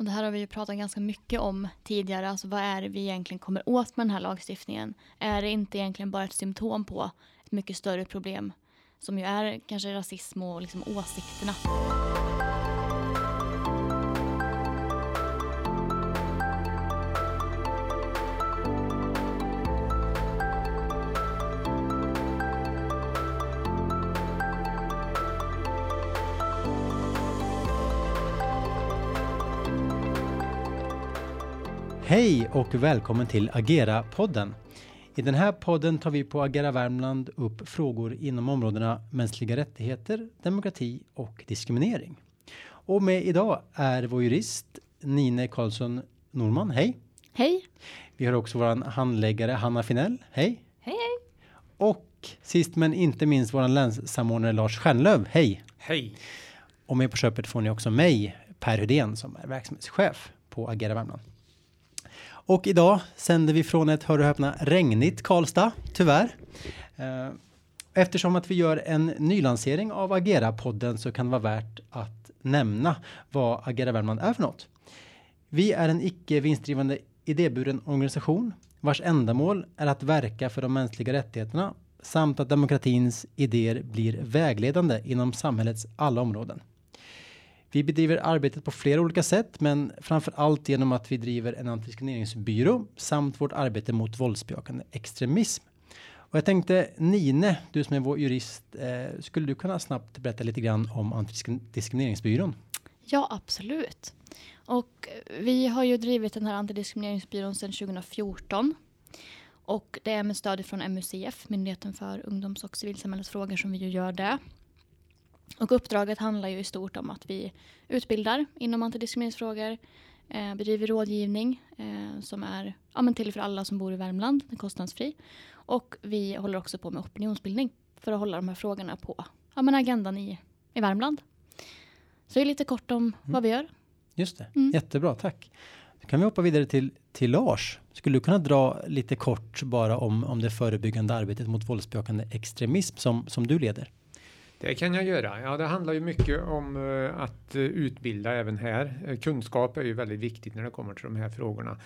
Och det här har vi ju pratat ganska mycket om tidigare. Alltså vad är det vi egentligen kommer åt med den här lagstiftningen? Är det inte egentligen bara ett symptom på ett mycket större problem som ju är kanske rasism och liksom åsikterna? Hej och välkommen till Agera-podden. I den här podden tar vi på Agera Värmland upp frågor inom områdena mänskliga rättigheter, demokrati och diskriminering. Och med idag är vår jurist Nine Karlsson Norman. Hej! Hej! Vi har också vår handläggare Hanna Finell. Hej! Hej hej! Och sist men inte minst vår länssamordnare Lars Stjärnlöv. Hej! Hej! Och med på köpet får ni också mig, Per Hydén, som är verksamhetschef på Agera Värmland. Och idag sänder vi från ett, hör och häpna, regnigt Karlstad, tyvärr. Eh, eftersom att vi gör en nylansering av Agera-podden så kan det vara värt att nämna vad Agera Värmland är för något. Vi är en icke vinstdrivande idéburen organisation vars ändamål är att verka för de mänskliga rättigheterna samt att demokratins idéer blir vägledande inom samhällets alla områden. Vi bedriver arbetet på flera olika sätt, men framför allt genom att vi driver en antidiskrimineringsbyrå samt vårt arbete mot våldsbejakande extremism. Och jag tänkte Nine, du som är vår jurist, eh, skulle du kunna snabbt berätta lite grann om antidiskrimineringsbyrån? Ja, absolut. Och vi har ju drivit den här antidiskrimineringsbyrån sedan 2014. Och det är med stöd från MUCF, Myndigheten för ungdoms och civilsamhällesfrågor, som vi ju gör det. Och uppdraget handlar ju i stort om att vi utbildar inom antidiskrimineringsfrågor, eh, bedriver rådgivning eh, som är ja, men till för alla som bor i Värmland, den är kostnadsfri. Och vi håller också på med opinionsbildning för att hålla de här frågorna på ja, men agendan i, i Värmland. Så det är lite kort om vad vi gör. Just det, Mm. jättebra, tack. Då kan vi hoppa vidare till, till Lars. Skulle du kunna dra lite kort bara om, om det förebyggande arbetet mot våldsbejakande extremism som, som du leder? Det kan jag göra. Ja, det handlar ju mycket om eh, att eh, utbilda även här. Eh, kunskap är ju väldigt viktigt när det kommer till de här frågorna.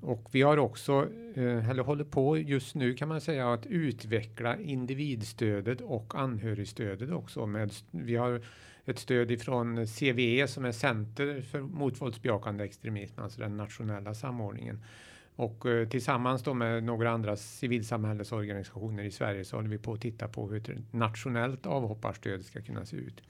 Och vi har också, eller håller på just nu kan man säga, att utveckla individstödet och anhörigstödet också. Med, vi har ett stöd ifrån CVE som är Center för mot våldsbejakande extremism, alltså den nationella samordningen. Och eh, tillsammans då med några andra civilsamhällesorganisationer i Sverige så håller vi på att titta på hur ett nationellt avhopparstöd ska kunna se ut.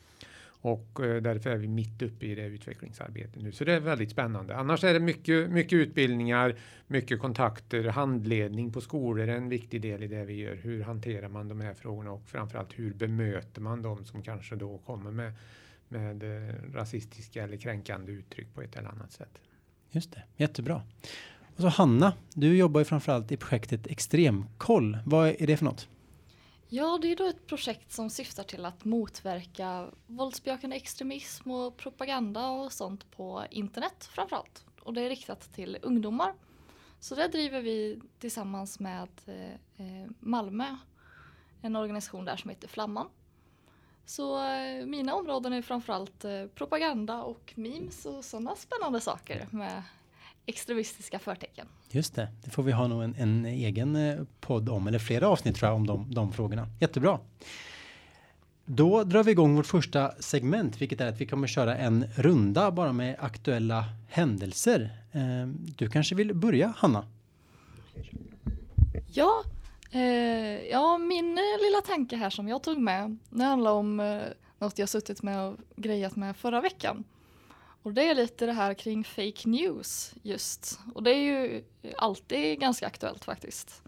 Och eh, därför är vi mitt uppe i det utvecklingsarbetet nu. Så det är väldigt spännande. Annars är det mycket, mycket utbildningar, mycket kontakter, handledning på skolor är en viktig del i det vi gör. Hur hanterar man de här frågorna och framförallt hur bemöter man de som kanske då kommer med, med eh, rasistiska eller kränkande uttryck på ett eller annat sätt. Just det, jättebra. Och så Hanna, du jobbar ju framförallt i projektet Extremkoll. Vad är det för något? Ja, det är då ett projekt som syftar till att motverka våldsbejakande extremism och propaganda och sånt på internet framförallt. Och det är riktat till ungdomar. Så det driver vi tillsammans med eh, eh Malmö, en organisation där som heter Flamman. Så eh, mina områden är framförallt eh, propaganda och memes och sådana spännande saker med extremistiska förtecken. Just det, det får vi ha nog en, en egen eh, podd om, eller flera avsnitt tror jag, om de, de frågorna. Jättebra. Då drar vi igång vårt första segment, vilket är att vi kommer köra en runda bara med aktuella händelser. Eh, Du kanske vill börja, Hanna? Ja, eh, ja min eh, lilla tanke här som jag tog med, det handlar om eh, något jag suttit med och grejat med förra veckan. Och det är lite det här kring fake news just. Och det är ju alltid ganska aktuellt faktiskt.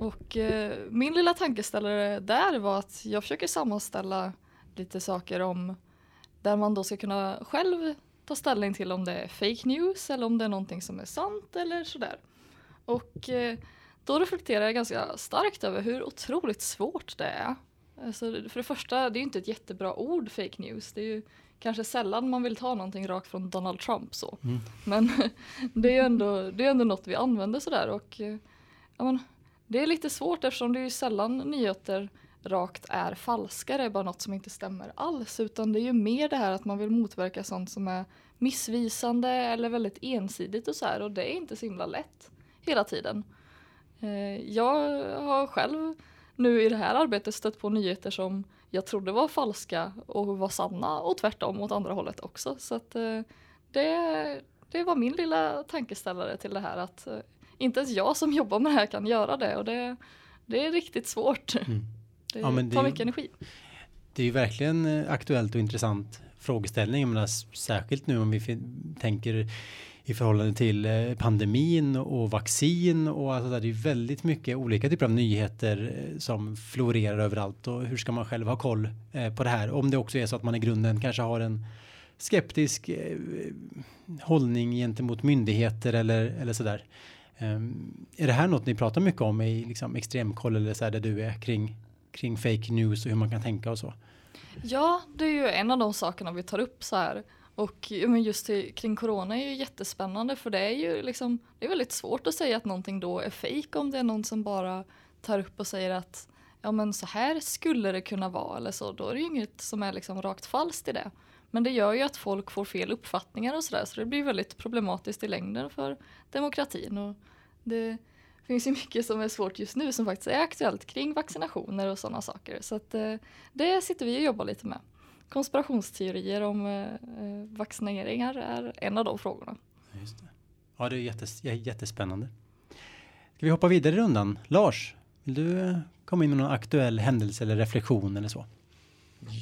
Och eh, min lilla tankeställare där var att jag försöker sammanställa lite saker om där man då ska kunna själv ta ställning till om det är fake news eller om det är någonting som är sant eller sådär. Och eh, då reflekterar jag ganska starkt över hur otroligt svårt det är. Alltså, för det första, det är ju inte ett jättebra ord, fake news. Det är ju kanske sällan man vill ta någonting rakt från Donald Trump så. Mm. Men det är ändå, det är ändå något vi använder sådär och ja, men, det är lite svårt eftersom det är ju sällan nyheter rakt är falska, det är bara något som inte stämmer alls. Utan det är ju mer det här att man vill motverka sånt som är missvisande eller väldigt ensidigt och så här och det är inte så himla lätt hela tiden. Eh, jag har själv nu i det här arbetet stött på nyheter som jag trodde var falska och var sanna och tvärtom åt andra hållet också. Så att eh, det, det var min lilla tankeställare till det här att eh, inte ens jag som jobbar med det här kan göra det och det, det är riktigt svårt. Mm. Det ja, tar mycket energi. Det är ju verkligen aktuellt och intressant frågeställning. Jag menar, särskilt nu om vi tänker i förhållande till eh, pandemin och vaccin och alltså det är väldigt mycket olika typer av nyheter eh, som florerar överallt och hur ska man själv ha koll eh, på det här? Om det också är så att man i grunden kanske har en skeptisk hållning gentemot myndigheter eller, eller så där. Ehm, är det här något ni pratar mycket om i liksom extremkoll eller så här där du är kring, kring fake news och hur man kan tänka och så? Ja, det är ju en av de sakerna vi tar upp så här och men just till, kring corona är ju jättespännande för det är ju liksom, det är väldigt svårt att säga att någonting då är fejk om det är någon som bara tar upp och säger att ja men så här skulle det kunna vara eller så, då är det ju inget som är liksom rakt falskt i det. Men det gör ju att folk får fel uppfattningar och sådär så det blir väldigt problematiskt i längden för demokratin. Och det finns ju mycket som är svårt just nu som faktiskt är aktuellt kring vaccinationer och sådana saker. Så att, eh, det sitter vi och jobbar lite med konspirationsteorier om eh, eh, vaccineringar är en av de frågorna. Just det. Ja, det är jättes, jättespännande. Ska vi hoppa vidare i rundan? Lars, vill du eh, komma in med någon aktuell händelse eller reflektion eller så?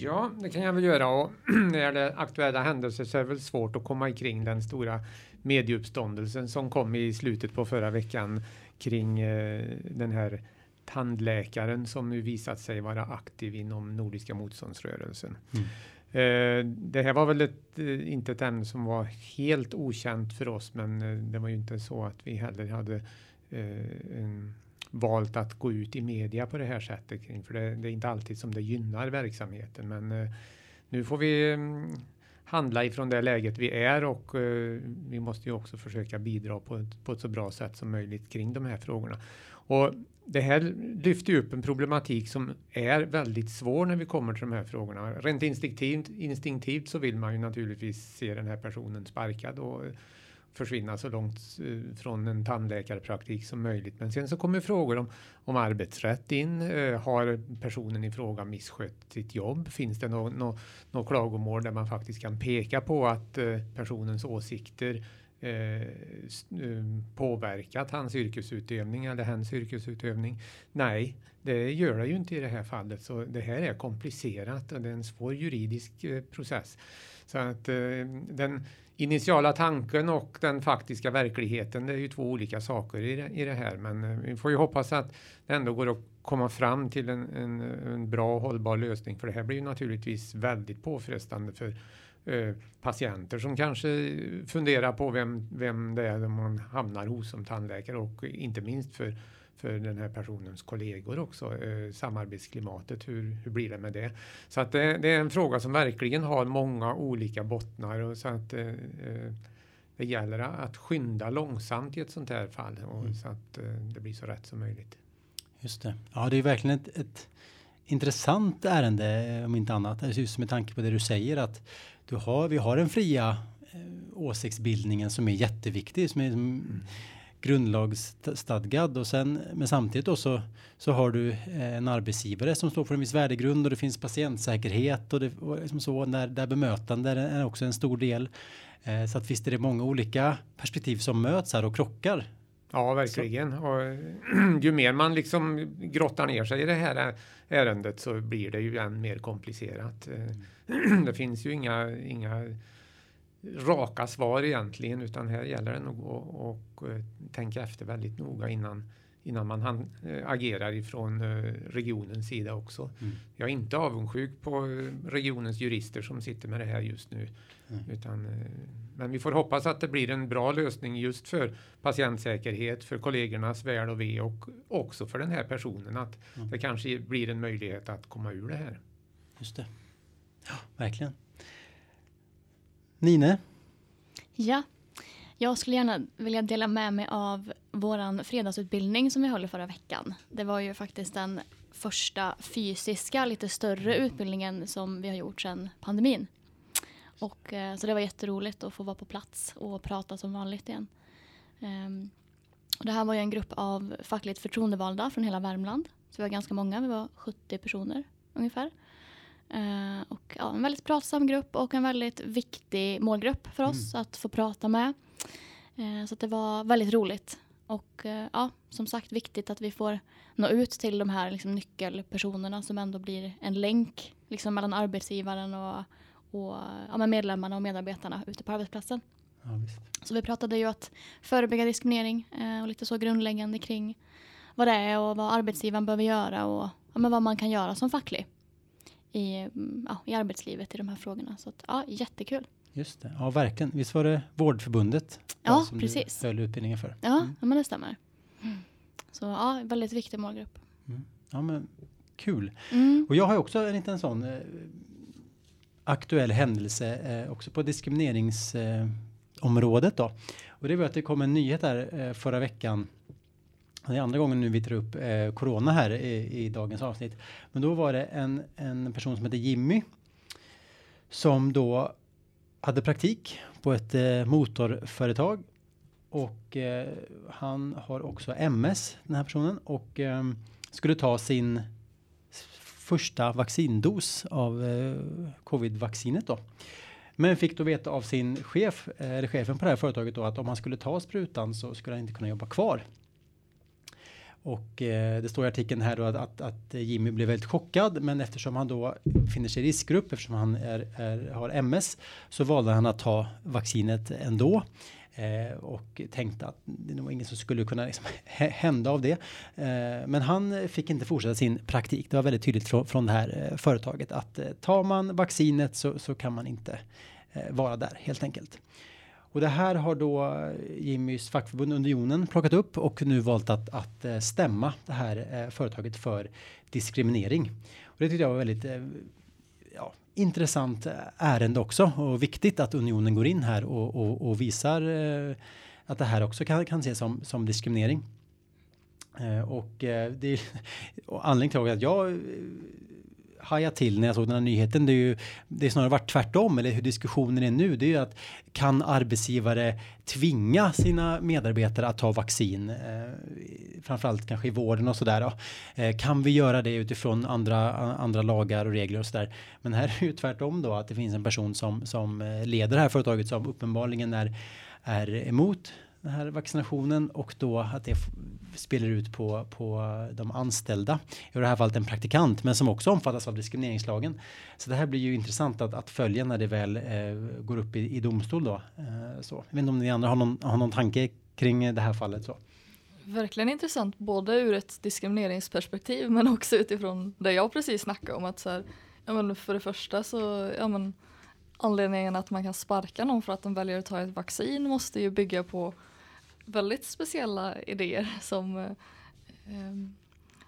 Ja, det kan jag väl göra och när det gäller aktuella händelser så är det väl svårt att komma ikring den stora medieuppståndelsen som kom i slutet på förra veckan kring eh, den här tandläkaren som nu visat sig vara aktiv inom Nordiska motståndsrörelsen. Mm. Eh, det här var väl ett, eh, inte ett ämne som var helt okänt för oss, men eh, det var ju inte så att vi heller hade en, valt att gå ut i media på det här sättet kring, för det, det, är inte alltid som det gynnar verksamheten. Men nu får vi mm, handla ifrån det läget vi är och vi måste ju också försöka bidra på ett, på ett så bra sätt som möjligt kring de här frågorna. Och det här lyfter ju upp en problematik som är väldigt svår när vi kommer till de här frågorna. Rent instinktivt, instinktivt så vill man ju naturligtvis se den här personen sparkad och eh, försvinna så långt eh, från en tandläkarpraktik som möjligt. Men sen så kommer frågor om, om arbetsrätt in. Eh, har personen i fråga misskött sitt jobb? Finns det något no, no klagomål där man faktiskt kan peka på att personens åsikter Eh, eh, påverkat hans yrkesutövning eller hennes yrkesutövning? Nej, det gör det ju inte i det här fallet. Så det här är komplicerat och det är en svår juridisk eh, process. Så att eh, den initiala tanken och den faktiska verkligheten, det är ju två olika saker i det, i det här. Men eh, vi får ju hoppas att det ändå går att komma fram till en, en, en bra och hållbar lösning. För det här blir ju naturligtvis väldigt påfrestande för patienter som kanske funderar på vem, vem det är man hamnar hos som tandläkare och inte minst för, för den här personens kollegor också. Eh, samarbetsklimatet, hur, hur blir det med det? Så att det, det, är en fråga som verkligen har många olika bottnar och så att eh, eh det gäller att skynda långsamt i ett sånt här fall och mm. så att eh, det blir så rätt som möjligt. Just det. Ja, det är verkligen ett, ett intressant ärende om inte annat. Just med tanke på det du säger att du har, vi har den fria eh, åsiktsbildningen som är jätteviktig, som är mm. grundlagsstadgad och sen men samtidigt då så, så har du eh, en arbetsgivare som står för en viss värdegrund och det finns patientsäkerhet och, det, och liksom så där, där bemötande är också en stor del. Eh, så att visst är det många olika perspektiv som möts här och krockar. Ja, verkligen. Och ju mer man liksom grottar ner sig i det här ärendet så blir det ju än mer komplicerat. Mm. Det finns ju inga, inga raka svar egentligen utan här gäller det nog att eh, tänka efter väldigt noga innan, innan man han, äh, agerar ifrån äh, regionens sida också. Mm. Jag är inte avundsjuk på regionens jurister som sitter med det här just nu. Mm. Utan, men vi får hoppas att det blir en bra lösning just för patientsäkerhet, för kollegornas väl och ve och också för den här personen. Att mm. det kanske blir en möjlighet att komma ur det här. Just det. Ja, verkligen. Nine? Ja, jag skulle gärna vilja dela med mig av våran fredagsutbildning som vi höll förra veckan. Det var ju faktiskt den första fysiska, lite större utbildningen som vi har gjort sedan pandemin. Och, eh, så det var jätteroligt att få vara på plats och prata som vanligt igen. Och det här var ju en grupp av fackligt förtroendevalda från hela Värmland. Så vi var ganska många, vi var 70 personer ungefär. Uh, och ja, en väldigt pratsam grupp och en väldigt viktig målgrupp för oss mm. att få prata med. Uh, så det var väldigt roligt. Och uh, ja, som sagt viktigt att vi får nå ut till de här liksom, nyckelpersonerna som ändå blir en länk liksom, mellan arbetsgivaren och, och ja, medlemmarna och medarbetarna ute på arbetsplatsen. Ja, så vi pratade ju att förebygga diskriminering eh, och lite så grundläggande kring vad det är och vad arbetsgivaren behöver göra och ja, men vad man kan göra som facklig i, mm, ja, i arbetslivet i de här frågorna. Så att, ja, jättekul. Just det, ja verkligen. Visst var det Vårdförbundet? Ja, som precis. Du höll utbildningen för? Ja, mm. ja men det stämmer. Mm. Så ja, väldigt viktig målgrupp. Mm. Ja, men kul. Mm. Och jag har också en liten sån eh, aktuell händelse eh, också på diskrimineringsområdet eh, då. Och det var att det kom en nyhet där eh, förra veckan. Det är andra gången nu vi tar upp eh, corona här i, i, dagens avsnitt. Men då var det en, en person som heter Jimmy som då hade praktik på ett eh, motorföretag och eh, han har också MS den här personen och ehm, skulle ta sin första vaccindos av eh, covid-vaccinet då. Men fick då veta av sin chef, eh, eller chefen på det här företaget då, att om han skulle ta sprutan så skulle han inte kunna jobba kvar. Och eh, det står i artikeln här då att, att, att, Jimmy blev väldigt chockad, men eftersom han då finner sig i riskgrupp, eftersom han är, är, har MS, så valde han att ta vaccinet ändå. Eh, och tänkte att det var ingen som skulle kunna liksom hända av det. Eh, men han fick inte fortsätta sin praktik. Det var väldigt tydligt från, från det här eh, företaget att eh, tar man vaccinet så, så kan man inte eh, vara där helt enkelt. Och det här har då eh, Jimmys fackförbund Unionen plockat upp och nu valt att, att eh, stämma det här eh, företaget för diskriminering. Och det tyckte jag var väldigt ja, intressant ärende också och viktigt att unionen går in här och, och, och visar att det här också kan, kan ses som, som diskriminering. Och det är och anledningen till att jag hajat till när jag såg den här nyheten. Det är ju det är snarare varit tvärtom eller hur diskussionen är nu. Det är ju att kan arbetsgivare tvinga sina medarbetare att ta vaccin? Eh, framförallt kanske i vården och sådär. Eh, kan vi göra det utifrån andra andra lagar och regler och så där? Men här är det ju tvärtom då att det finns en person som som eh, leder det här företaget som uppenbarligen är är emot den här vaccinationen och då att det spelar ut på, på de anställda. I det här fallet en praktikant, men som också omfattas av diskrimineringslagen. Så det här blir ju intressant att, att följa när det väl eh, går upp i, i domstol då. Eh, så. Jag vet inte om ni andra har någon, har någon tanke kring det här fallet. Så. Verkligen intressant, både ur ett diskrimineringsperspektiv men också utifrån det jag precis snackade om. att så här, ja, men För det första så, ja, men, anledningen att man kan sparka någon för att de väljer att ta ett vaccin måste ju bygga på väldigt speciella idéer som, eh,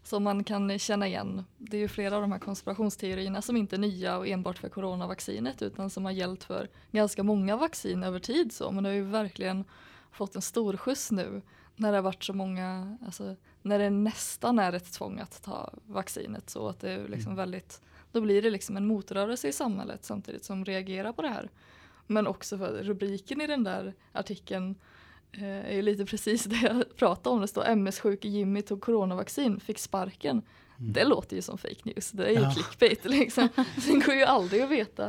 som man kan känna igen. Det är ju flera av de här konspirationsteorierna som inte är nya och enbart för coronavaccinet utan som har gällt för ganska många vaccin över tid. Så. Men det har ju verkligen fått en stor skjuts nu när det har varit så många, alltså, när det nästan är ett tvång att ta vaccinet så att det är liksom mm. väldigt, då blir det liksom en motrörelse i samhället samtidigt som reagerar på det här. Men också för rubriken i den där artikeln Eh, är ju lite precis det jag pratade om. Det står MS-sjuke Jimmy tog coronavaccin, fick sparken. Mm. Det låter ju som fake news. Det är ju ja. clickbait liksom. Sen går ju aldrig att veta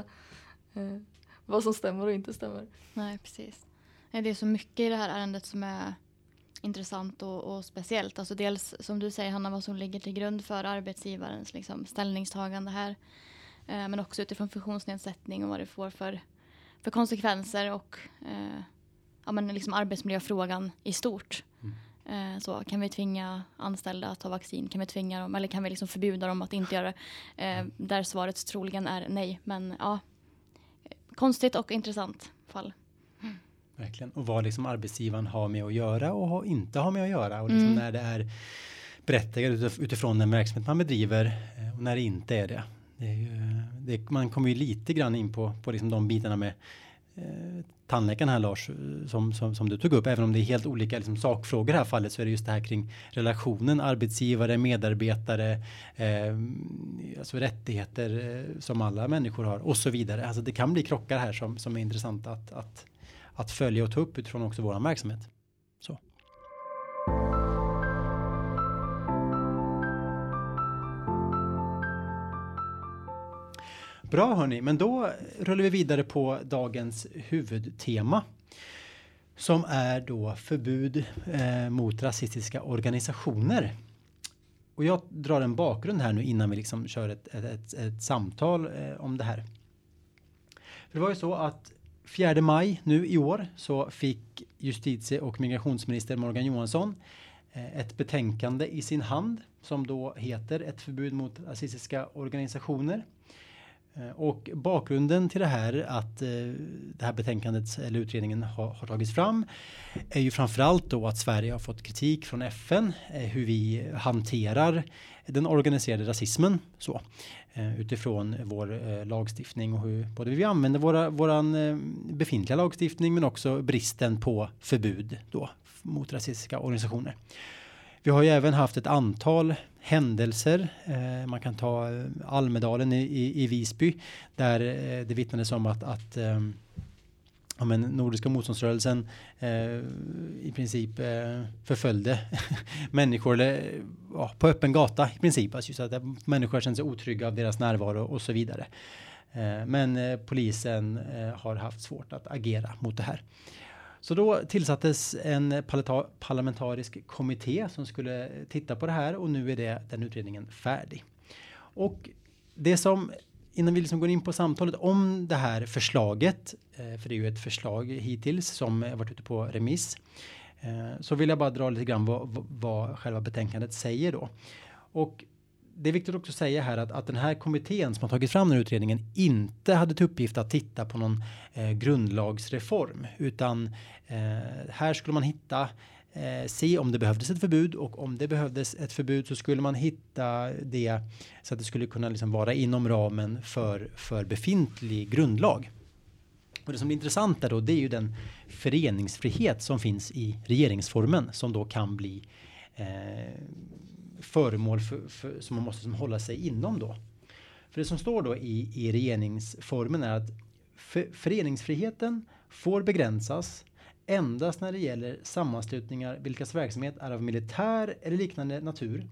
eh, vad som stämmer och inte stämmer. Nej, precis. Det är så mycket i det här ärendet som är intressant och, och, speciellt. Alltså dels som du säger Hanna, vad som ligger till grund för arbetsgivarens liksom, ställningstagande här. Eh, men också utifrån funktionsnedsättning och vad det får för, för konsekvenser och eh, ja, men liksom arbetsmiljöfrågan i stort. Mm. Eh, så kan vi tvinga anställda att ta vaccin? Kan vi tvinga dem eller kan vi liksom förbjuda dem att inte göra det? Eh, mm. där svaret troligen är nej. Men ja, konstigt och intressant fall. Verkligen. Och vad liksom arbetsgivaren har med att göra och inte har med att göra. Och liksom mm. när det är berättigat utifrån den verksamhet man bedriver eh, och när det inte är det. det, är ju, det man kommer ju lite grann in på, på liksom de bitarna med Eh, tandläkaren här Lars, eh, som, som, som, du tog upp, även om det är helt olika liksom, sakfrågor i det här fallet så är det just det här kring relationen arbetsgivare, medarbetare, eh, alltså rättigheter eh, som alla människor har och så vidare. Alltså det kan bli krockar här som, som är intressanta att, att, att följa och ta upp utifrån också våran verksamhet. Så. Bra hörni, men då rullar vi vidare på dagens huvudtema. Som är då förbud eh, mot rasistiska organisationer. Och jag drar en bakgrund här nu innan vi liksom kör ett, ett, ett, ett samtal eh, om det här. För det var ju så att 4 maj nu i år så fick justitie och migrationsminister Morgan Johansson eh, ett betänkande i sin hand som då heter ett förbud mot rasistiska organisationer. Eh, och bakgrunden till det här att eh, det här betänkandet eller utredningen har, har tagits fram är ju framförallt då att Sverige har fått kritik från FN eh, hur vi hanterar den organiserade rasismen så utifrån vår lagstiftning och hur både vi använder våra våran befintliga lagstiftning men också bristen på förbud då mot rasistiska organisationer. Vi har ju även haft ett antal händelser. Eh, man kan ta eh, Almedalen i, i, i Visby där eh, det vittnades om att, att eh, ja, men Nordiska motståndsrörelsen eh, i princip eh, förföljde människor eller, ja, på öppen gata i princip. Alltså just att eh, människor kände sig otrygga av deras närvaro och så vidare. Eh, men polisen har haft svårt att agera mot det här. Så då tillsattes en parlamentarisk kommitté som skulle titta på det här och nu är det, den utredningen färdig. Och det som innan vi liksom går in på samtalet om det här förslaget, eh, för det är ju ett förslag hittills som varit ute på remiss, eh, så vill jag bara dra lite grann vad, vad själva betänkandet säger då. Och det är viktigt också att säga här att, att den här kommittén som har tagit fram den här utredningen inte hade till uppgift att titta på någon eh, grundlagsreform utan eh, här skulle man hitta eh, se om det behövdes ett förbud och om det behövdes ett förbud så skulle man hitta det så att det skulle kunna liksom vara inom ramen för, för befintlig grundlag. Och det som är intressant där då, det är ju den föreningsfrihet som finns i regeringsformen som då kan bli eh, föremål för, för, som man måste som hålla sig inom då. För det som står då i, i regeringsformen är att för, föreningsfriheten får begränsas endast när det gäller sammanslutningar vilkas verksamhet är av militär eller liknande natur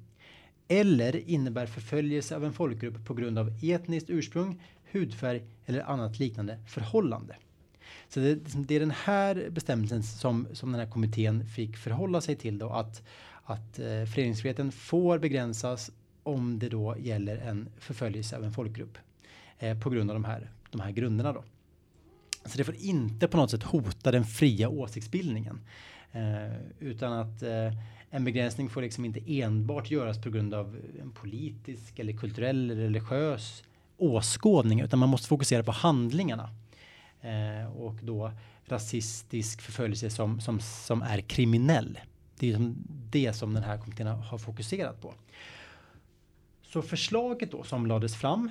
eller innebär förföljelse av en folkgrupp på grund av etniskt ursprung, hudfärg eller annat liknande förhållande. Så det, det är den här bestämmelsen som, som den här kommittén fick förhålla sig till då att att eh, föreningsfriheten får begränsas om det då gäller en förföljelse av en folkgrupp eh, på grund av de här, de här grunderna då. Så det får inte på något sätt hota den fria åsiktsbildningen. Eh, utan att eh, en begränsning får liksom inte enbart göras på grund av en politisk eller kulturell eller religiös åskådning utan man måste fokusera på handlingarna. Eh, och då rasistisk förföljelse som, som, som är kriminell. Det är liksom det som den här kommittén har fokuserat på. Så förslaget då som lades fram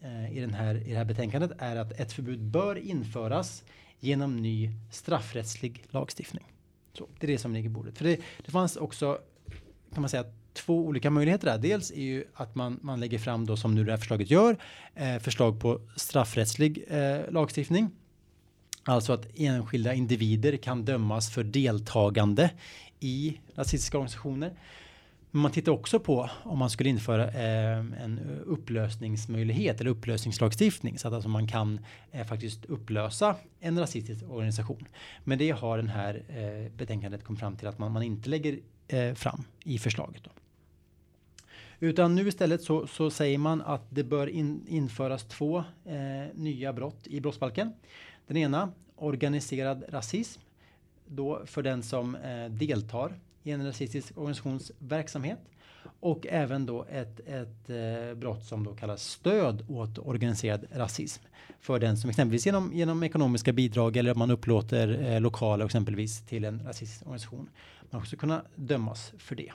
eh, i, den här, i det här betänkandet är att ett förbud bör införas genom ny straffrättslig lagstiftning. Så, det är det som ligger på bordet. För det, det fanns också kan man säga två olika möjligheter där. Dels är ju att man, man lägger fram då som nu det här förslaget gör eh, förslag på straffrättslig eh, lagstiftning. Alltså att enskilda individer kan dömas för deltagande i rasistiska organisationer. Men man tittar också på om man skulle införa eh, en upplösningsmöjlighet eller upplösningslagstiftning så att alltså man kan eh, faktiskt upplösa en rasistisk organisation. Men det har den här eh, betänkandet kommit fram till att man, man inte lägger eh, fram i förslaget. Då. Utan nu istället så, så säger man att det bör in, införas två eh, nya brott i brottsbalken. Den ena organiserad rasism då för den som eh, deltar i en rasistisk organisations verksamhet och även då ett, ett eh, brott som då kallas stöd åt organiserad rasism för den som exempelvis genom, genom ekonomiska bidrag eller man upplåter eh, lokaler exempelvis till en rasistisk organisation. Man ska kunna dömas för det.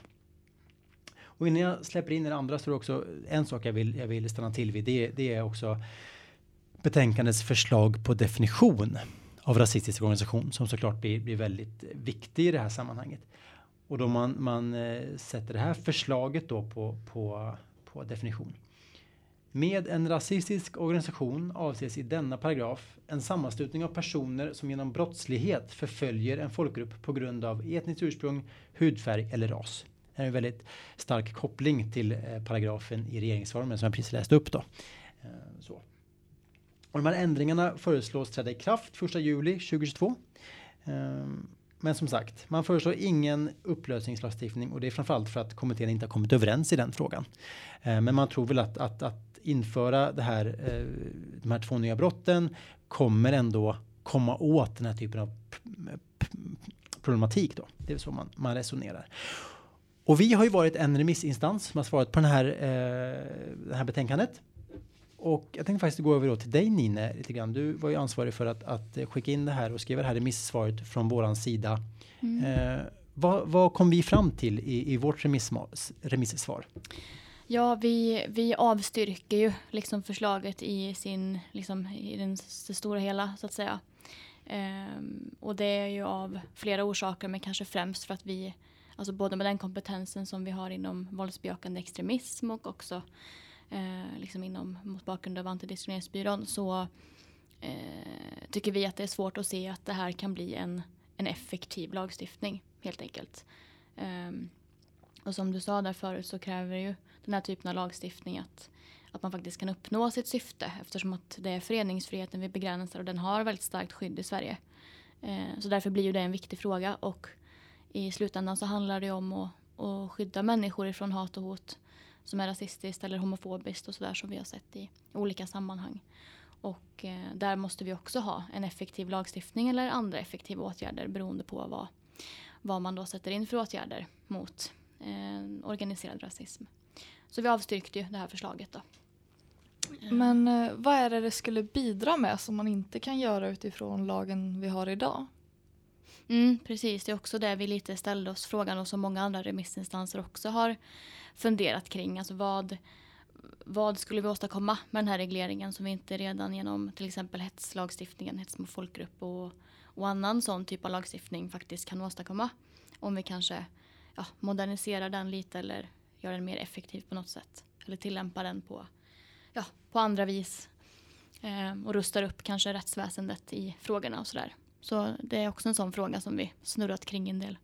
Och innan jag släpper in det andra så är det också en sak jag vill, jag vill stanna till vid. Det, det är också betänkandets förslag på definition av rasistisk organisation som såklart blir, blir väldigt viktig i det här sammanhanget. Och då man, man eh, sätter det här förslaget då på, på, på definition. Med en rasistisk organisation avses i denna paragraf en sammanslutning av personer som genom brottslighet förföljer en folkgrupp på grund av etniskt ursprung, hudfärg eller ras. Det är en väldigt stark koppling till eh, paragrafen i regeringsformen som jag precis läste upp. Då. Eh, så. Och de här ändringarna föreslås träda i kraft 1 juli 2022. Ehm, men som sagt, man föreslår ingen upplösningslagstiftning och det är framförallt för att kommittén inte har kommit överens i den frågan. Ehm, men man tror väl att, att, att införa det här, eh, de här två nya brotten kommer ändå komma åt den här typen av problematik. Då. Det är så man, man resonerar. Och vi har ju varit en remissinstans som har svarat på den här, eh, det här betänkandet. Och jag tänkte faktiskt gå över då till dig Nine lite grann. Du var ju ansvarig för att, att skicka in det här och skriva det här remissvaret från våran sida. Mm. Eh, vad, vad kom vi fram till i, i vårt remissvar? Ja, vi, vi avstyrker ju liksom förslaget i, sin, liksom, i den, det stora hela så att säga. Um, och det är ju av flera orsaker men kanske främst för att vi, alltså både med den kompetensen som vi har inom våldsbejakande extremism och också eh, liksom inom, mot bakgrund av antidiskrimineringsbyrån så eh, tycker vi att det är svårt att se att det här kan bli en, en effektiv lagstiftning helt enkelt. Eh, och som du sa där förut så kräver ju den här typen av lagstiftning att, att man faktiskt kan uppnå sitt syfte eftersom att det är föreningsfriheten vi begränsar och den har väldigt starkt skydd i Sverige. Eh, så därför blir ju det en viktig fråga och i slutändan så handlar det om att, att skydda människor ifrån hat och hot som är rasistiskt eller homofobiskt och sådär som vi har sett i olika sammanhang. Och eh, där måste vi också ha en effektiv lagstiftning eller andra effektiva åtgärder beroende på vad, vad man då sätter in för åtgärder mot eh, organiserad rasism. Så vi avstyrkte ju det här förslaget då. Eh. Men eh, vad är det det skulle bidra med som man inte kan göra utifrån lagen vi har idag? Mm, precis, det är också det vi lite ställde oss frågan och som många andra remissinstanser också har funderat kring. Alltså vad, vad skulle vi åstadkomma med den här regleringen som vi inte redan genom till exempel hetslagstiftningen, hets mot folkgrupp och, och annan sån typ av lagstiftning faktiskt kan åstadkomma. Om vi kanske ja, moderniserar den lite eller gör den mer effektiv på något sätt. Eller tillämpar den på, ja, på andra vis. Eh, och rustar upp kanske rättsväsendet i frågorna och sådär. Så det är också en sån fråga som vi snurrat kring en del.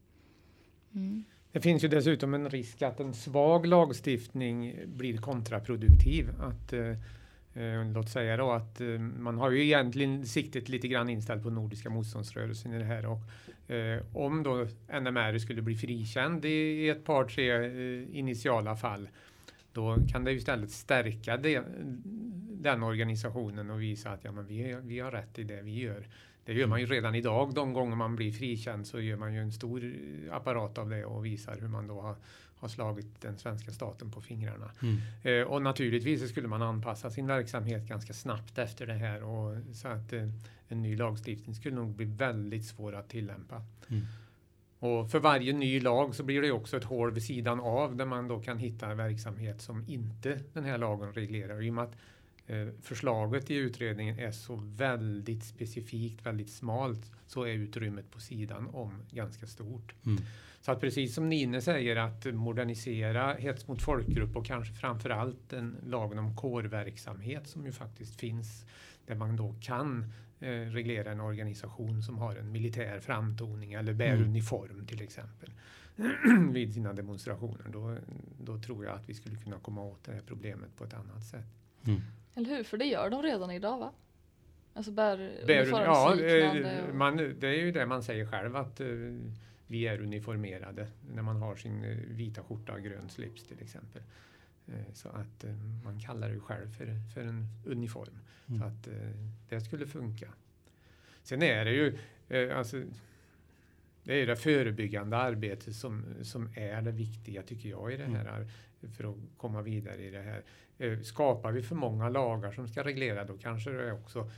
Mm. Det finns ju dessutom en risk att en svag lagstiftning blir kontraproduktiv. Att, eh, eh, låt säga då att eh, man har ju egentligen siktet lite grann inställt på Nordiska motståndsrörelsen i det här och Eh, om då NMR skulle bli frikänd i ett par, tre eh, initiala fall, då kan det istället stärka det, den organisationen och visa att ja, men vi, vi har rätt i det vi gör. Det gör man ju redan idag. De gånger man blir frikänd så gör man ju en stor apparat av det och visar hur man då har, har slagit den svenska staten på fingrarna. Mm. Eh, och naturligtvis skulle man anpassa sin verksamhet ganska snabbt efter det här. Och, så att eh, en ny lagstiftning skulle nog bli väldigt svår att tillämpa. Mm. Och för varje ny lag så blir det också ett hål vid sidan av där man då kan hitta verksamhet som inte den här lagen reglerar. I och med att eh, förslaget i utredningen är så väldigt specifikt, väldigt smalt, så är utrymmet på sidan om ganska stort. Mm. Så att precis som Nine säger att modernisera hets mot folkgrupp och kanske framförallt en lagen om kårverksamhet som ju faktiskt finns där man då kan eh, reglera en organisation som har en militär framtoning eller bär mm. uniform till exempel vid sina demonstrationer. Då, då tror jag att vi skulle kunna komma åt det här problemet på ett annat sätt. Mm. Eller hur? För det gör de redan idag va? Alltså bär, bär ja, eh, man, det är ju det man säger själv att eh, vi är uniformerade när man har sin eh, vita skjorta och grön slips till exempel. Eh, så att man kallar det själv för, för en uniform. Mm. Så att det skulle funka. Sen är det ju alltså, det är det förebyggande arbetet som, som är det viktiga tycker jag i det mm. här mm. För att komma vidare i det här. Skapar vi för många lagar som ska reglera då kanske det också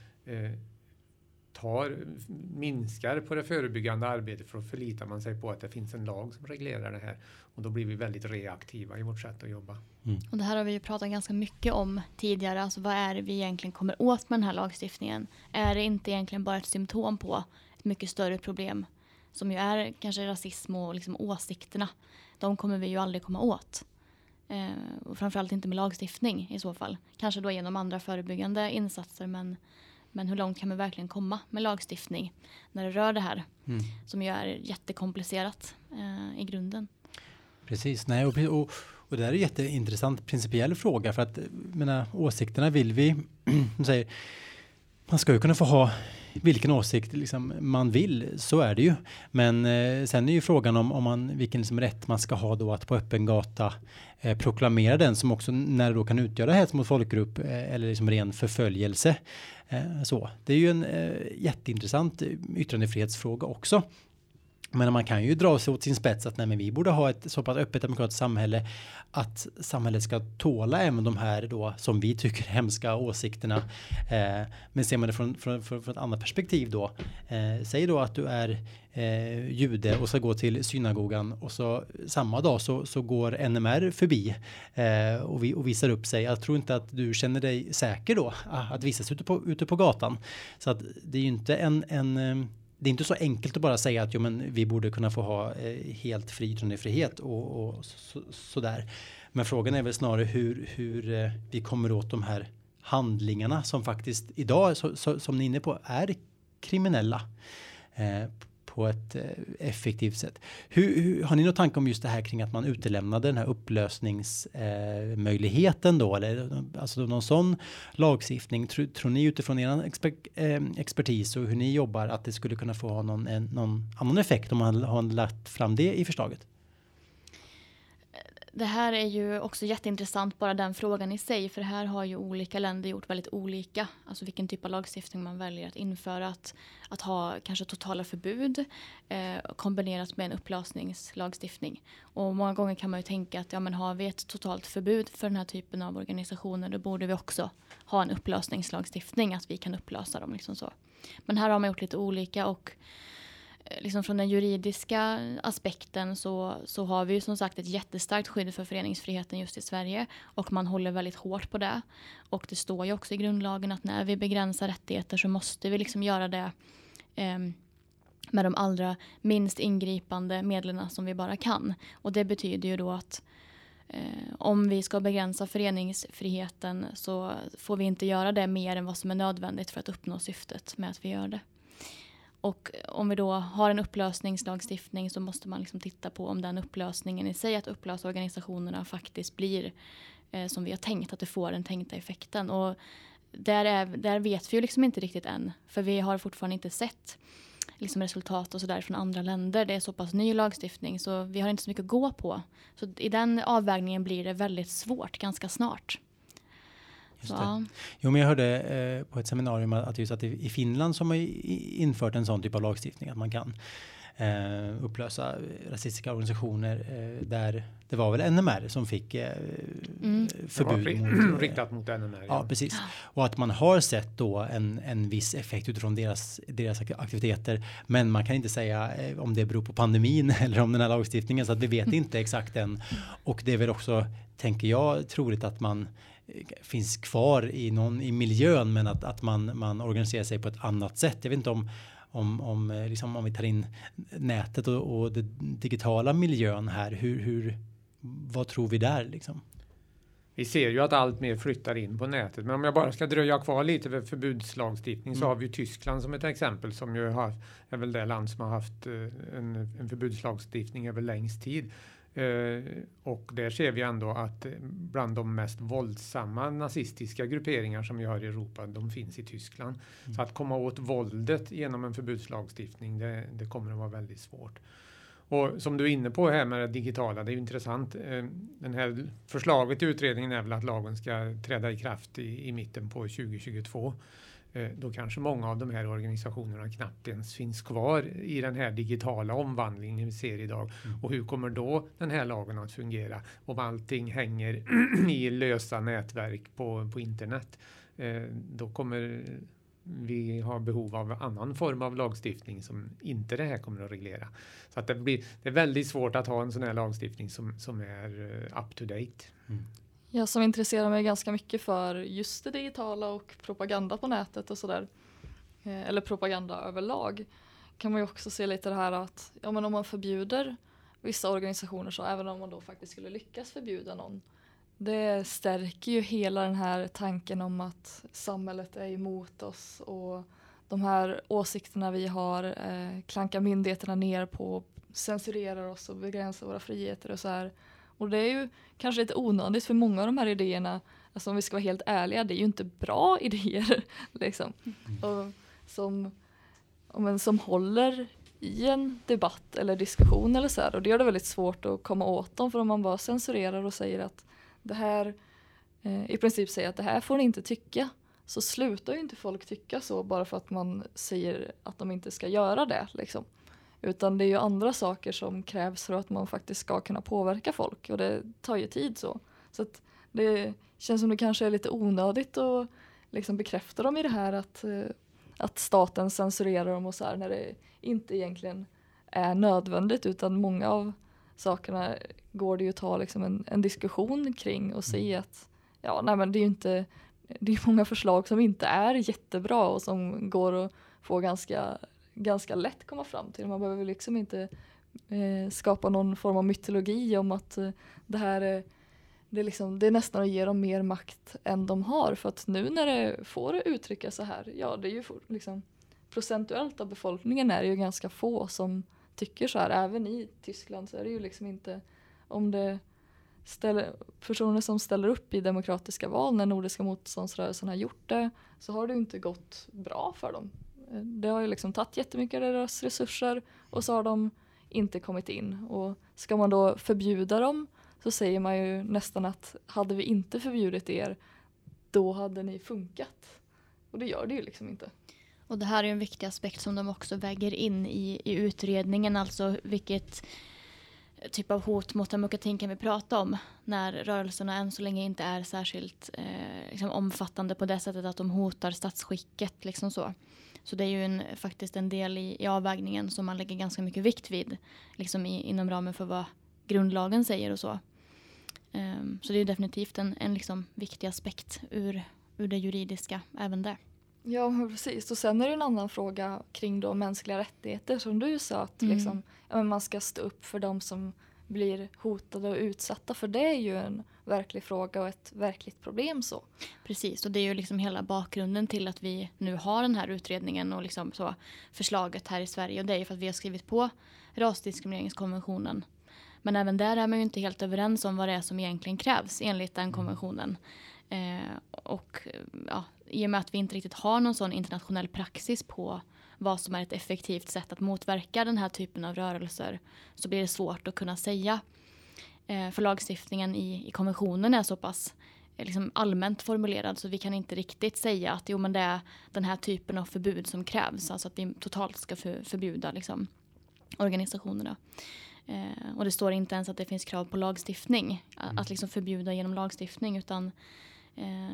tar, minskar på det förebyggande arbetet för att förlitar man sig på att det finns en lag som reglerar det här. Och då blir vi väldigt reaktiva i vårt sätt att jobba. Mm. Och det här har vi ju pratat ganska mycket om tidigare. Alltså vad är det vi egentligen kommer åt med den här lagstiftningen? Är det inte egentligen bara ett symptom på ett mycket större problem som ju är kanske rasism och liksom åsikterna. De kommer vi ju aldrig komma åt. Eh, och framförallt inte med lagstiftning i så fall. Kanske då genom andra förebyggande insatser men, men hur långt kan man verkligen komma med lagstiftning när det rör det här mm. som ju är jättekomplicerat eh, i grunden. Precis, nej och, och, och det är en jätteintressant principiell fråga för att mina åsikterna vill vi, säger, man ska ju kunna få ha vilken åsikt liksom man vill, så är det ju. Men eh, sen är ju frågan om, om man, vilken liksom rätt man ska ha då att på öppen gata eh, proklamera den som också när det då kan utgöra hets mot folkgrupp eh, eller liksom ren förföljelse. Eh, så det är ju en eh, jätteintressant yttrandefrihetsfråga också. Men man kan ju dra sig åt sin spets att nej, men vi borde ha ett så pass öppet demokratiskt samhälle att samhället ska tåla även de här då som vi tycker hemska åsikterna. Eh, men ser man det från, från, från, från ett annat perspektiv då. Eh, säg då att du är eh, jude och ska gå till synagogan och så samma dag så, så går NMR förbi eh, och, vi, och visar upp sig. Jag tror inte att du känner dig säker då ah, att visas ute på, ute på gatan. Så att det är ju inte en, en eh, det är inte så enkelt att bara säga att jo, men vi borde kunna få ha eh, helt fri yttrandefrihet och, och så, sådär. Men frågan är väl snarare hur, hur eh, vi kommer åt de här handlingarna som faktiskt idag, så, så, som ni är inne på, är kriminella. Eh, på ett eh, effektivt sätt. Hur, hur, har ni någon tanke om just det här kring att man utelämnade den här upplösningsmöjligheten eh, då? Eller alltså någon sån lagstiftning? Tror, tror ni utifrån er exper, eh, expertis och hur ni jobbar att det skulle kunna få någon, en, någon annan effekt om man har lagt fram det i förslaget? Det här är ju också jätteintressant, bara den frågan i sig. För här har ju olika länder gjort väldigt olika. Alltså vilken typ av lagstiftning man väljer att införa. Att, att ha kanske totala förbud eh, kombinerat med en upplösningslagstiftning. Och många gånger kan man ju tänka att ja, men har vi ett totalt förbud för den här typen av organisationer då borde vi också ha en upplösningslagstiftning. Att vi kan upplösa dem. Liksom så. Men här har man gjort lite olika. och Eh, liksom från den juridiska aspekten så, så har vi ju som sagt ett jättestarkt skydd för föreningsfriheten just i Sverige och man håller väldigt hårt på det. Och det står ju också i grundlagen att när vi begränsar rättigheter så måste vi liksom göra det eh, med de allra minst ingripande medlen som vi bara kan. Och det betyder ju då att eh, om vi ska begränsa föreningsfriheten så får vi inte göra det mer än vad som är nödvändigt för att uppnå syftet med att vi gör det. Och om vi då har en upplösningslagstiftning så måste man liksom titta på om den upplösningen i sig, att upplösa organisationerna faktiskt blir eh, som vi har tänkt, att det får den tänkta effekten. Och där, är, där vet vi ju liksom inte riktigt än, för vi har fortfarande inte sett liksom resultat och sådär från andra länder. Det är så pass ny lagstiftning så vi har inte så mycket att gå på. Så i den avvägningen blir det väldigt svårt ganska snart. Just det. Jo, men jag hörde eh, på ett seminarium att just att i Finland som har infört en sån typ av lagstiftning att man kan eh, upplösa rasistiska organisationer eh, där det var väl NMR som fick eh, mm. förbud mot, eh, riktat mot NMR. Ja, precis. Och att man har sett då en, en viss effekt utifrån deras, deras aktiviteter. Men man kan inte säga eh, om det beror på pandemin eller om den här lagstiftningen så att vi vet mm. inte exakt än. Och det är väl också, tänker jag, troligt att man finns kvar i någon i miljön men att, att man, man organiserar sig på ett annat sätt. Jag vet inte om om, om, eh, liksom om vi tar in nätet och, och den digitala miljön här. Hur, hur, vad tror vi där liksom? Vi ser ju att allt mer flyttar in på nätet. Men om jag bara ska dröja kvar lite vid förbudslagstiftning mm. så har vi ju Tyskland som ett exempel som ju har, är väl det land som har haft eh, en, en förbudslagstiftning över längst tid. Eh, och där ser vi ändå att bland de mest våldsamma nazistiska grupperingar som vi har i Europa, de finns i Tyskland. Mm. Så att komma åt våldet genom en förbudslagstiftning, det, det, kommer att vara väldigt svårt. Och som du är inne på här med det digitala, det är ju intressant. Eh, den här förslaget i utredningen är väl att lagen ska träda i kraft i, i mitten på 2022. Eh, då kanske många av de här organisationerna knappt ens finns kvar i den här digitala omvandlingen vi ser idag. Mm. Och hur kommer då den här lagen att fungera om allting hänger i lösa nätverk på, på internet? Eh, då kommer vi har behov av annan form av lagstiftning som inte det här kommer att reglera. Så att det, blir, det är väldigt svårt att ha en sån här lagstiftning som, som är uh, up to date. Mm. Jag som intresserar mig ganska mycket för just det digitala och propaganda på nätet och sådär. Eh, eller propaganda överlag. Kan man ju också se lite det här att ja, men om man förbjuder vissa organisationer så även om man då faktiskt skulle lyckas förbjuda någon. Det stärker ju hela den här tanken om att samhället är emot oss och de här åsikterna vi har eh, klankar myndigheterna ner på, censurerar oss och begränsar våra friheter och så här. Och det är ju kanske lite onödigt för många av de här idéerna, alltså om vi ska vara helt ärliga, det är ju inte bra idéer liksom. Mm. Och som, men, som håller i en debatt eller diskussion eller så här. Och det gör det väldigt svårt att komma åt dem för om man bara censurerar och säger att det här eh, i princip säger att det här får ni inte tycka så slutar ju inte folk tycka så bara för att man säger att de inte ska göra det. Liksom. Utan det är ju andra saker som krävs för att man faktiskt ska kunna påverka folk och det tar ju tid så. Så det känns som det kanske är lite onödigt att liksom bekräfta dem i det här att, eh, att staten censurerar dem och så här när det inte egentligen är nödvändigt utan många av sakerna går det ju att ta liksom en, en diskussion kring och se mm. att ja, nej men det är ju inte det är många förslag som inte är jättebra och som går att få ganska, ganska lätt komma fram till. Man behöver liksom inte eh, skapa någon form av mytologi om att eh, det här är det är, liksom, det är nästan att ge dem mer makt än de har för att nu när det får uttrycka så här, ja det är ju liksom procentuellt av befolkningen är det ju ganska få som tycker så här. Även i Tyskland så är det ju liksom inte om det ställer, personer som ställer upp i demokratiska val när Nordiska motståndsrörelsen har gjort det så har det inte gått bra för dem. Det har ju liksom tagit jättemycket av deras resurser och så har de inte kommit in. Och ska man då förbjuda dem så säger man ju nästan att hade vi inte förbjudit er då hade ni funkat. Och det gör det ju liksom inte. Och det här är en viktig aspekt som de också väger in i, i utredningen, alltså vilket typ av hot mot demokratin kan vi prata om när rörelserna än så länge inte är särskilt eh, liksom omfattande på det sättet att de hotar statsskicket. Liksom så så det är ju en, faktiskt en del i, i avvägningen som man lägger ganska mycket vikt vid liksom i, inom ramen för vad grundlagen säger och så. Um, så det är definitivt en, en liksom viktig aspekt ur, ur det juridiska även där. Ja, precis. Och sen är det en annan fråga kring då mänskliga rättigheter som du sa att mm. liksom, ja, man ska stå upp för de som blir hotade och utsatta för det är ju en verklig fråga och ett verkligt problem så. Precis och det är ju liksom hela bakgrunden till att vi nu har den här utredningen och liksom så förslaget här i Sverige och det är ju för att vi har skrivit på rasdiskrimineringskonventionen. Men även där är man ju inte helt överens om vad det är som egentligen krävs enligt den konventionen. Eh, och ja, i och med att vi inte riktigt har någon sån internationell praxis på vad som är ett effektivt sätt att motverka den här typen av rörelser så blir det svårt att kunna säga. Eh, för lagstiftningen i, i konventionen är så pass eh, liksom allmänt formulerad så vi kan inte riktigt säga att jo, men det är den här typen av förbud som krävs. Alltså att vi totalt ska för, förbjuda liksom, organisationerna. Eh, och det står inte ens att det finns krav på lagstiftning. Att, att liksom förbjuda genom lagstiftning utan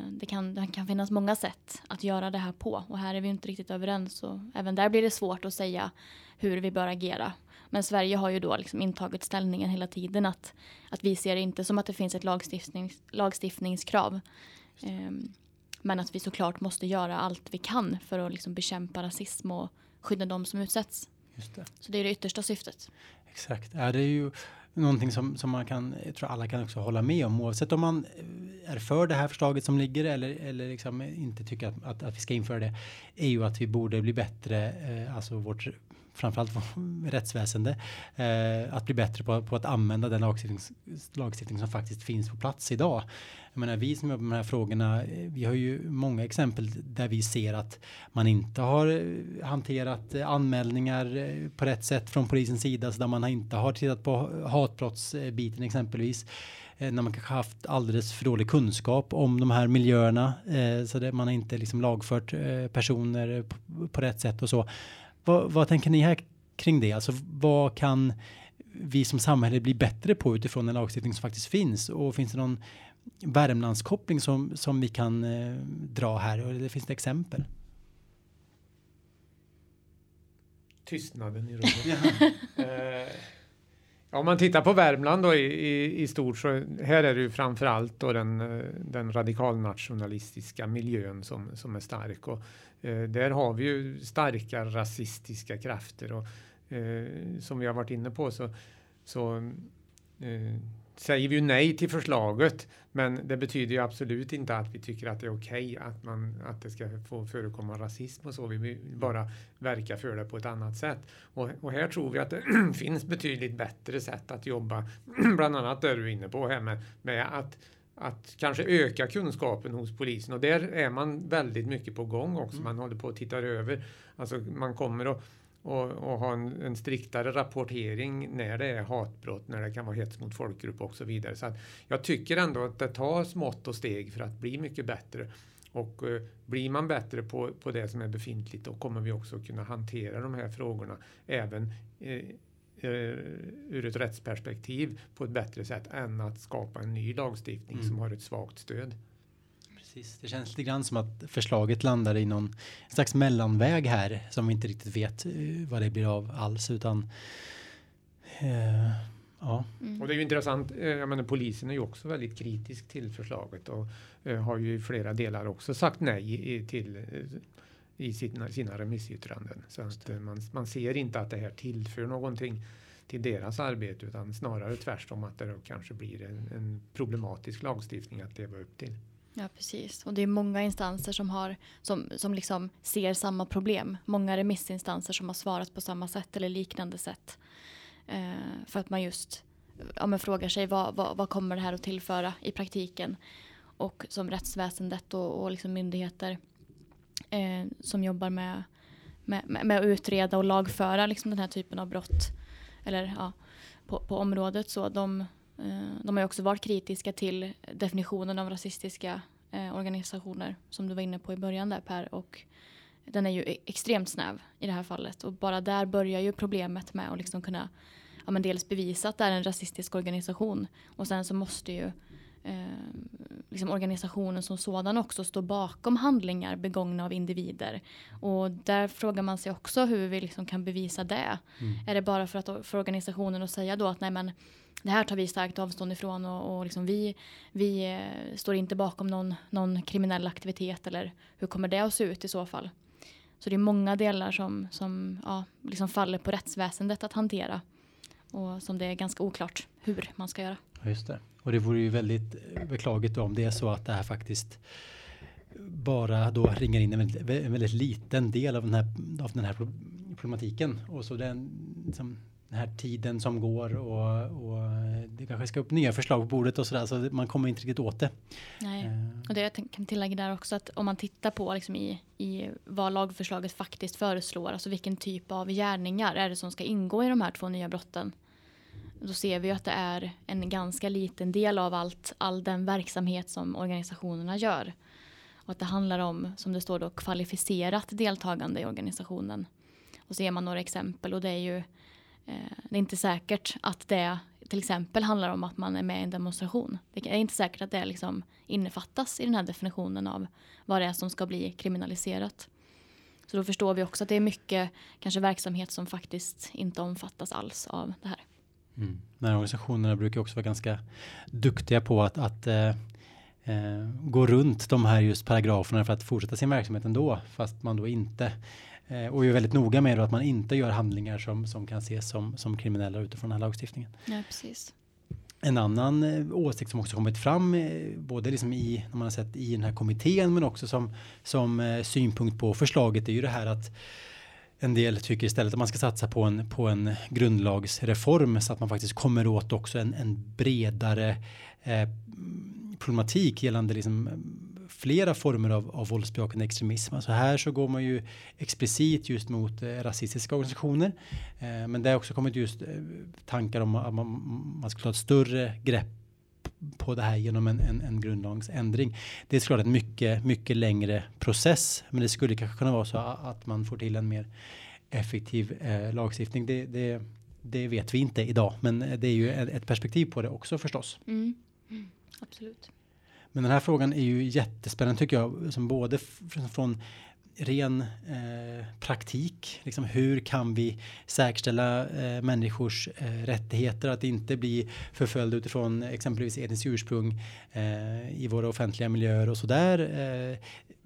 det kan, det kan finnas många sätt att göra det här på och här är vi inte riktigt överens och även där blir det svårt att säga hur vi bör agera. Men Sverige har ju då liksom intagit ställningen hela tiden att, att vi ser det inte som att det finns ett lagstiftnings, lagstiftningskrav. Um, men att vi såklart måste göra allt vi kan för att liksom bekämpa rasism och skydda de som utsätts. Just det. Så det är det yttersta syftet. Exakt. Ja, det är ju någonting som, som man kan, jag tror alla kan också hålla med om oavsett om man är för det här förslaget som ligger eller, eller liksom inte tycker att, att, att vi ska införa det är ju att vi borde bli bättre, eh, alltså vårt framförallt rättsväsende, eh, att bli bättre på, på att använda den lagstiftning, lagstiftning som faktiskt finns på plats idag. Jag menar, vi som jobbar med de här frågorna, eh, vi har ju många exempel där vi ser att man inte har eh, hanterat eh, anmälningar på rätt sätt från polisens sida, så där man inte har tittat på hatbrottsbiten exempelvis när man kanske haft alldeles för dålig kunskap om de här miljöerna så att man har inte liksom lagfört personer på, på rätt sätt och så. Vad, vad tänker ni här kring det? Alltså vad kan vi som samhälle bli bättre på utifrån den lagstiftning som faktiskt finns? Och finns det någon Värmlandskoppling som, som vi kan eh, dra här? Och det finns det exempel? tystnaden i rummet. eh, om man tittar på Värmland då i, i, i stort så här är det ju framför allt då den, eh, den radikalnationalistiska miljön som, som är stark och Eh, där har vi ju starka rasistiska krafter och eh, som vi har varit inne på så, så eh, säger vi ju nej till förslaget, men det betyder ju absolut inte att vi tycker att det är okej okay att, man, att det ska få förekomma rasism och så. Vi vill bara verka för det på ett annat sätt. Och, och här tror vi att det finns betydligt bättre sätt att jobba, bland annat det du är inne på här med, med att att kanske öka kunskapen hos polisen och där är man väldigt mycket på gång också. Mm. Man håller på att titta över. Alltså man kommer att och, och ha en, en, striktare rapportering när det är hatbrott, när det kan vara hets mot folkgrupp och så vidare. Så jag tycker ändå att det tas mått och steg för att bli mycket bättre. Och uh, blir man bättre på, på det som är befintligt då kommer vi också kunna hantera de här frågorna även uh, ur ett rättsperspektiv på ett bättre sätt än att skapa en ny lagstiftning mm. som har ett svagt stöd. Precis. Det känns lite grann som att förslaget landar i någon slags mellanväg här som vi inte riktigt vet eh, vad det blir av alls utan eh, ja. Mm. Och det är ju intressant. Eh, jag menar polisen är ju också väldigt kritisk till förslaget och eh, har ju i flera delar också sagt nej till i sina, sina remissyttranden. Så att man, man ser inte att det här tillför någonting till deras arbete utan snarare tvärtom att det kanske blir en, en problematisk lagstiftning att leva upp till. Ja, precis. Och det är många instanser som, har, som, som liksom ser samma problem. Många remissinstanser som har svarat på samma sätt eller liknande sätt. Eh, för att man just ja, men frågar sig vad, vad, vad, kommer det här att tillföra i praktiken. Och som rättsväsendet och, och liksom myndigheter eh, som jobbar med, med, med, att utreda och lagföra liksom den här typen av brott. Eller ja, på, på området. Så de Eh, de har också varit kritiska till definitionen av rasistiska eh, organisationer som du var inne på i början där Per. Och den är ju e-, extremt snäv i det här fallet. Och bara där börjar ju problemet med att liksom kunna ja, men dels bevisa att det är en rasistisk organisation. Och sen så måste ju eh, liksom organisationen som sådan också stå bakom handlingar begångna av individer. Och där frågar man sig också hur vi liksom kan bevisa det. Mm. Är det bara för, att, för organisationen att säga då att nej men det här tar vi starkt avstånd ifrån och, och liksom vi, vi eh, står inte bakom någon, någon kriminell aktivitet eller hur kommer det att se ut i så fall? Så det är många delar som, som ja, liksom faller på rättsväsendet att hantera och som det är ganska oklart hur man ska göra. Just det. Och det vore ju väldigt beklagligt om det är så att det här faktiskt bara då ringer in en väldigt, en väldigt liten del av den här, av den här problematiken och så den liksom, den här tiden som går och, och det kanske ska upp nya förslag på bordet och sådär så man kommer inte riktigt åt det. Nej, uh. och det jag kan tillägga där också att om man tittar på liksom i, i vad lagförslaget faktiskt föreslår, alltså vilken typ av gärningar är det som ska ingå i de här två nya brotten. Då ser vi att det är en ganska liten del av allt, all den verksamhet som organisationerna gör. Och att det handlar om, som det står då, kvalificerat deltagande i organisationen. Och så ger man några exempel och det är ju Eh, Eh, det är inte säkert att det till exempel handlar om att man är med i en demonstration. Det är inte säkert att det liksom innefattas i den här definitionen av vad det är som ska bli kriminaliserat. Så då förstår vi också att det är mycket kanske verksamhet som faktiskt inte omfattas alls av det här. Mm. De här organisationerna brukar också vara ganska duktiga på att, att eh, eh, gå runt de här just paragraferna för att fortsätta sin verksamhet ändå fast man då inte Eh, och är väldigt noga med att man inte gör handlingar som, som kan ses som, som kriminella utifrån den här lagstiftningen. Ja, precis. En annan eh, åsikt som också kommit fram, eh, både liksom i, när man har sett i den här kommittén, men också som, som synpunkt på förslaget, är ju det här att en del tycker istället att man ska satsa på en, på en grundlagsreform så att man faktiskt kommer åt också en, en bredare problematik gällande liksom flera former av, av våldsbejakande extremism. Alltså här så går man ju explicit just mot eh, rasistiska organisationer. Eh, men det har också kommit just eh, tankar om att man, man skulle ta ett större grepp på det här genom en, en, en grundlagsändring. Det är såklart en mycket, mycket längre process, men det skulle kanske kunna vara så att man får till en mer effektiv eh, lagstiftning. Det, det, det, vet vi inte idag, men eh, det är ju ett perspektiv på det också förstås. Mm. Mm, absolut. Men den här frågan är ju jättespännande tycker jag, som både från ren eh, praktik. Liksom hur kan vi säkerställa eh, människors eh, rättigheter att inte bli förföljda utifrån exempelvis etniskt ursprung eh, i våra offentliga miljöer och så där. Eh,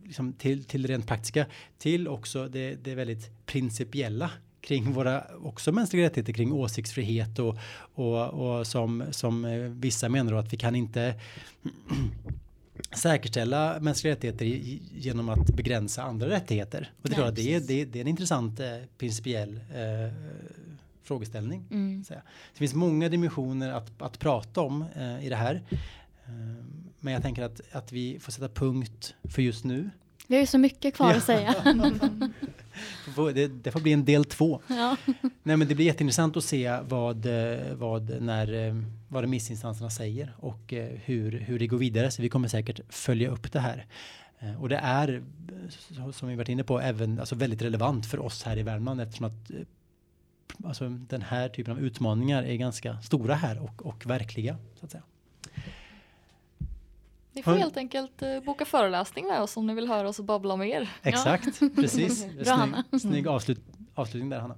liksom till, till rent praktiska till också det, det väldigt principiella kring våra också mänskliga rättigheter kring åsiktsfrihet och, och, och som, som eh, vissa menar att vi kan inte säkerställa mänskliga rättigheter genom att begränsa andra rättigheter. Och det att det är, det, det är en intressant eh, principiell eh, frågeställning. Mm. Så det finns många dimensioner att, att prata om eh, i det här. Eh, men jag tänker att, att vi får sätta punkt för just nu. Vi har ju så mycket kvar att säga. det, det, får bli en del två. Ja. Nej, men det blir jätteintressant att se vad, vad, när, vad remissinstanserna säger och eh, hur, hur det går vidare. Så vi kommer säkert följa upp det här. Eh, och det är, som vi varit inne på, även alltså väldigt relevant för oss här i Värmland eftersom att eh, alltså, den här typen av utmaningar är ganska stora här och, och verkliga. Så att säga. Ni får helt enkelt uh, boka föreläsning med oss om ni vill höra oss babbla mer. Exakt, ja. precis. snygg, snygg avslut, avslutning där Hanna.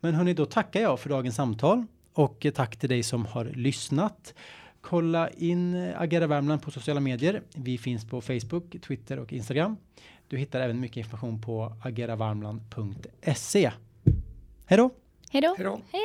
Men hörni, då tackar jag för dagens samtal och tack till dig som har lyssnat. Kolla in Agera Värmland på sociala medier. Vi finns på Facebook, Twitter och Instagram. Du hittar även mycket information på ageravarmland.se. Hej då! Hej då! Hej!